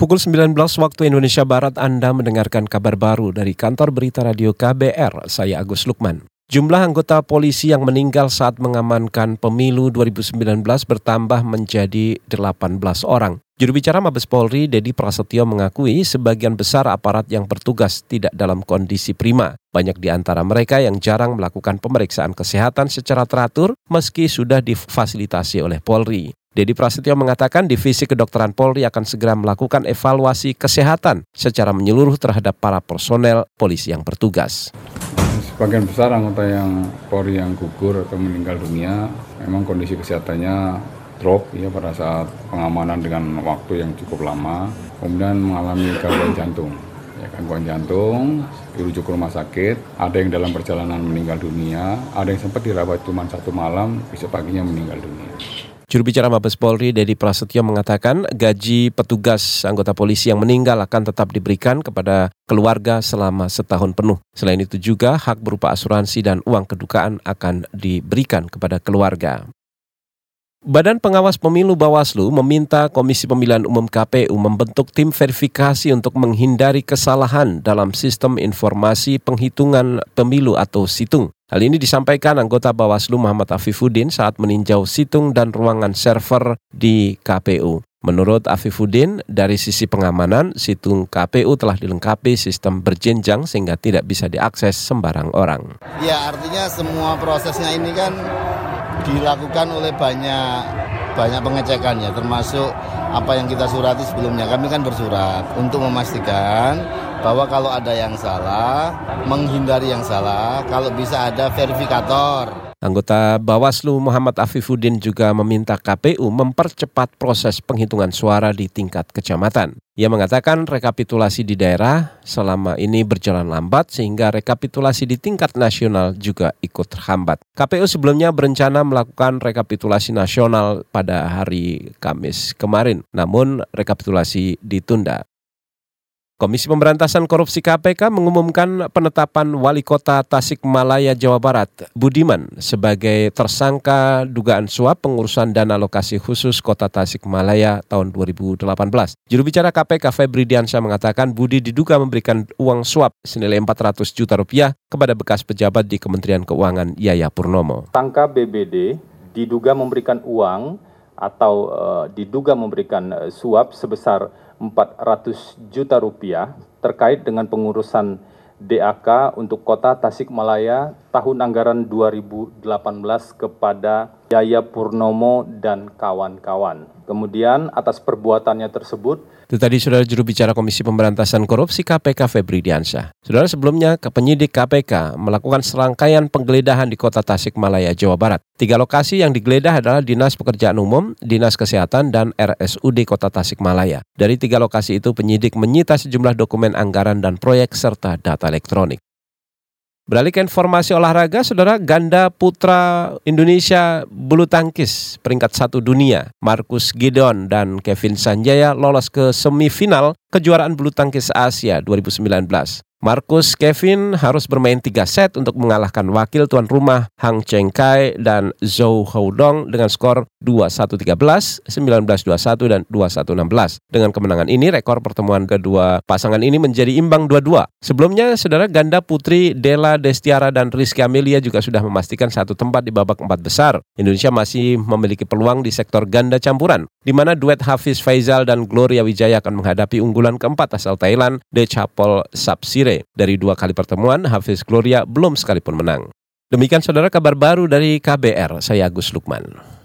Pukul 19 waktu Indonesia Barat Anda mendengarkan kabar baru dari kantor berita radio KBR, saya Agus Lukman. Jumlah anggota polisi yang meninggal saat mengamankan pemilu 2019 bertambah menjadi 18 orang. Juru bicara Mabes Polri, Dedi Prasetyo mengakui sebagian besar aparat yang bertugas tidak dalam kondisi prima. Banyak di antara mereka yang jarang melakukan pemeriksaan kesehatan secara teratur meski sudah difasilitasi oleh Polri. Dedi Prasetyo mengatakan Divisi Kedokteran Polri akan segera melakukan evaluasi kesehatan secara menyeluruh terhadap para personel polisi yang bertugas. Sebagian besar anggota yang Polri yang gugur atau meninggal dunia memang kondisi kesehatannya drop ya pada saat pengamanan dengan waktu yang cukup lama, kemudian mengalami gangguan jantung. Ya, gangguan jantung, dirujuk ke rumah sakit, ada yang dalam perjalanan meninggal dunia, ada yang sempat dirawat cuma satu malam, besok paginya meninggal dunia. Juru bicara Mabes Polri, Dedi Prasetyo mengatakan gaji petugas anggota polisi yang meninggal akan tetap diberikan kepada keluarga selama setahun penuh. Selain itu juga hak berupa asuransi dan uang kedukaan akan diberikan kepada keluarga. Badan Pengawas Pemilu Bawaslu meminta Komisi Pemilihan Umum KPU membentuk tim verifikasi untuk menghindari kesalahan dalam sistem informasi penghitungan pemilu atau situng. Hal ini disampaikan anggota Bawaslu Muhammad Afifuddin saat meninjau situng dan ruangan server di KPU. Menurut Afifuddin, dari sisi pengamanan, situng KPU telah dilengkapi sistem berjenjang sehingga tidak bisa diakses sembarang orang. Ya, artinya semua prosesnya ini kan dilakukan oleh banyak banyak pengecekan ya termasuk apa yang kita surati sebelumnya kami kan bersurat untuk memastikan bahwa kalau ada yang salah menghindari yang salah kalau bisa ada verifikator Anggota Bawaslu Muhammad Afifuddin juga meminta KPU mempercepat proses penghitungan suara di tingkat kecamatan. Ia mengatakan rekapitulasi di daerah selama ini berjalan lambat sehingga rekapitulasi di tingkat nasional juga ikut terhambat. KPU sebelumnya berencana melakukan rekapitulasi nasional pada hari Kamis kemarin, namun rekapitulasi ditunda. Komisi Pemberantasan Korupsi KPK mengumumkan penetapan Wali Kota Tasikmalaya, Jawa Barat, Budiman, sebagai tersangka dugaan suap pengurusan dana lokasi khusus Kota Tasikmalaya tahun 2018. Juru bicara KPK Febri Diansyah mengatakan Budi diduga memberikan uang suap senilai 400 juta rupiah kepada bekas pejabat di Kementerian Keuangan Yaya Purnomo. Tangka BBD diduga memberikan uang atau uh, diduga memberikan uh, suap sebesar 400 juta rupiah terkait dengan pengurusan DAK untuk kota Tasikmalaya tahun anggaran 2018 kepada Yaya Purnomo dan kawan-kawan. Kemudian atas perbuatannya tersebut itu tadi saudara juru bicara Komisi Pemberantasan Korupsi KPK Febri Diansyah. Saudara sebelumnya penyidik KPK melakukan serangkaian penggeledahan di kota Tasikmalaya, Jawa Barat. Tiga lokasi yang digeledah adalah Dinas Pekerjaan Umum, Dinas Kesehatan, dan RSUD Kota Tasikmalaya. Dari tiga lokasi itu penyidik menyita sejumlah dokumen anggaran dan proyek serta data elektronik. Beralih ke informasi olahraga, saudara ganda putra Indonesia bulu tangkis peringkat satu dunia, Markus Gideon dan Kevin Sanjaya lolos ke semifinal kejuaraan bulu tangkis Asia 2019. Marcus Kevin harus bermain tiga set untuk mengalahkan wakil tuan rumah Hang Cheng Kai dan Zhou Houdong dengan skor 21-13, 19-21, dan 21-16. Dengan kemenangan ini, rekor pertemuan kedua pasangan ini menjadi imbang 2-2. Sebelumnya, saudara ganda putri Della Destiara dan Rizky Amelia juga sudah memastikan satu tempat di babak empat besar. Indonesia masih memiliki peluang di sektor ganda campuran, di mana duet Hafiz Faizal dan Gloria Wijaya akan menghadapi unggulan keempat asal Thailand, De Chapol Sapsire dari dua kali pertemuan, Hafiz Gloria belum sekalipun menang. Demikian saudara kabar baru dari KBR, saya Agus Lukman.